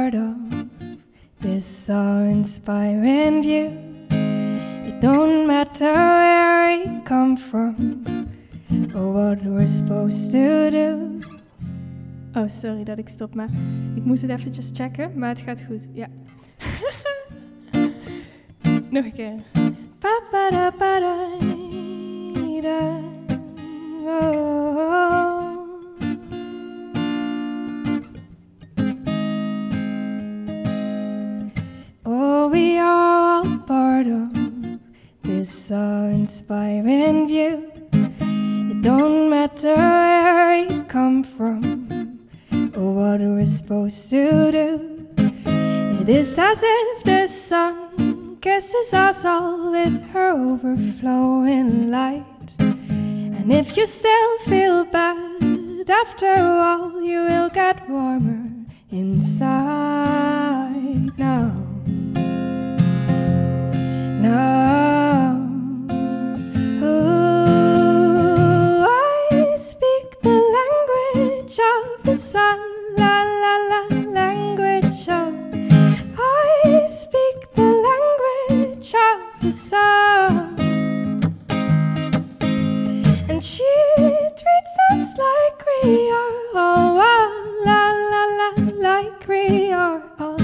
part of this awe-inspiring view. It don't matter where we come from or what we're supposed to do. Oh, sorry dat ik stop, maar ik moest het eventjes checken, maar het gaat goed. Ja. Nog een keer. Pa, pa, da, pa, da, da. This awe-inspiring view. It don't matter where we come from or what we're supposed to do. It is as if the sun kisses us all with her overflowing light. And if you still feel bad after all, you will get warmer inside. Now, the sun. And she treats us like we are, oh, oh la la la, like we are. Oh,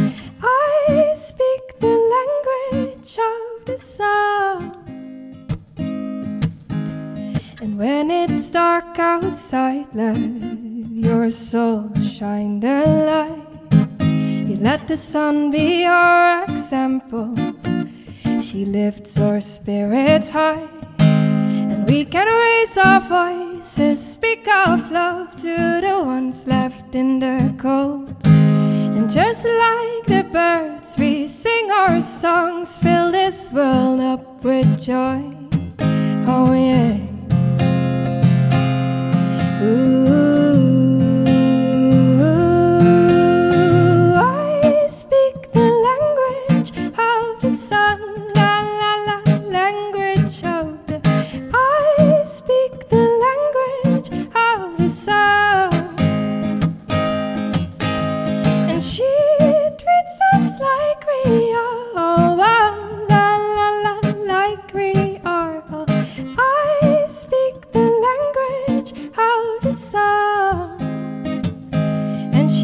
I speak the language of the sun. And when it's dark outside, let your soul shine the light. You let the sun be your example. She lifts our spirits high. And we can raise our voices, speak of love to the ones left in the cold. And just like the birds, we sing our songs, fill this world up with joy. Oh, yeah. Ooh,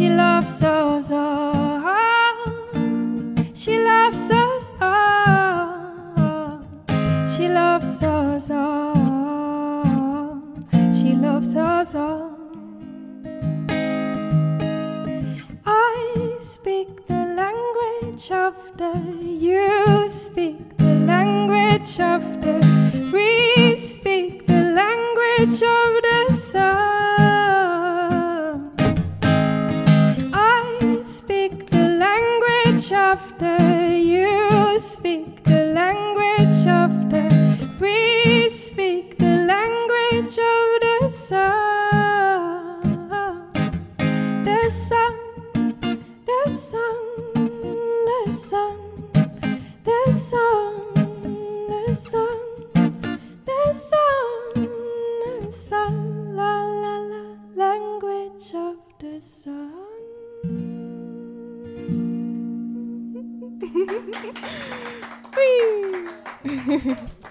she loves us all. She loves us all. She loves us all. She loves us all. I speak the language of the. You speak the language of the. We speak the language of the. You speak the language of the. We speak the language of the sun. The sun, the sun, the sun, the sun, the sun, the sun, the sun, la la la, language of the sun. Whee!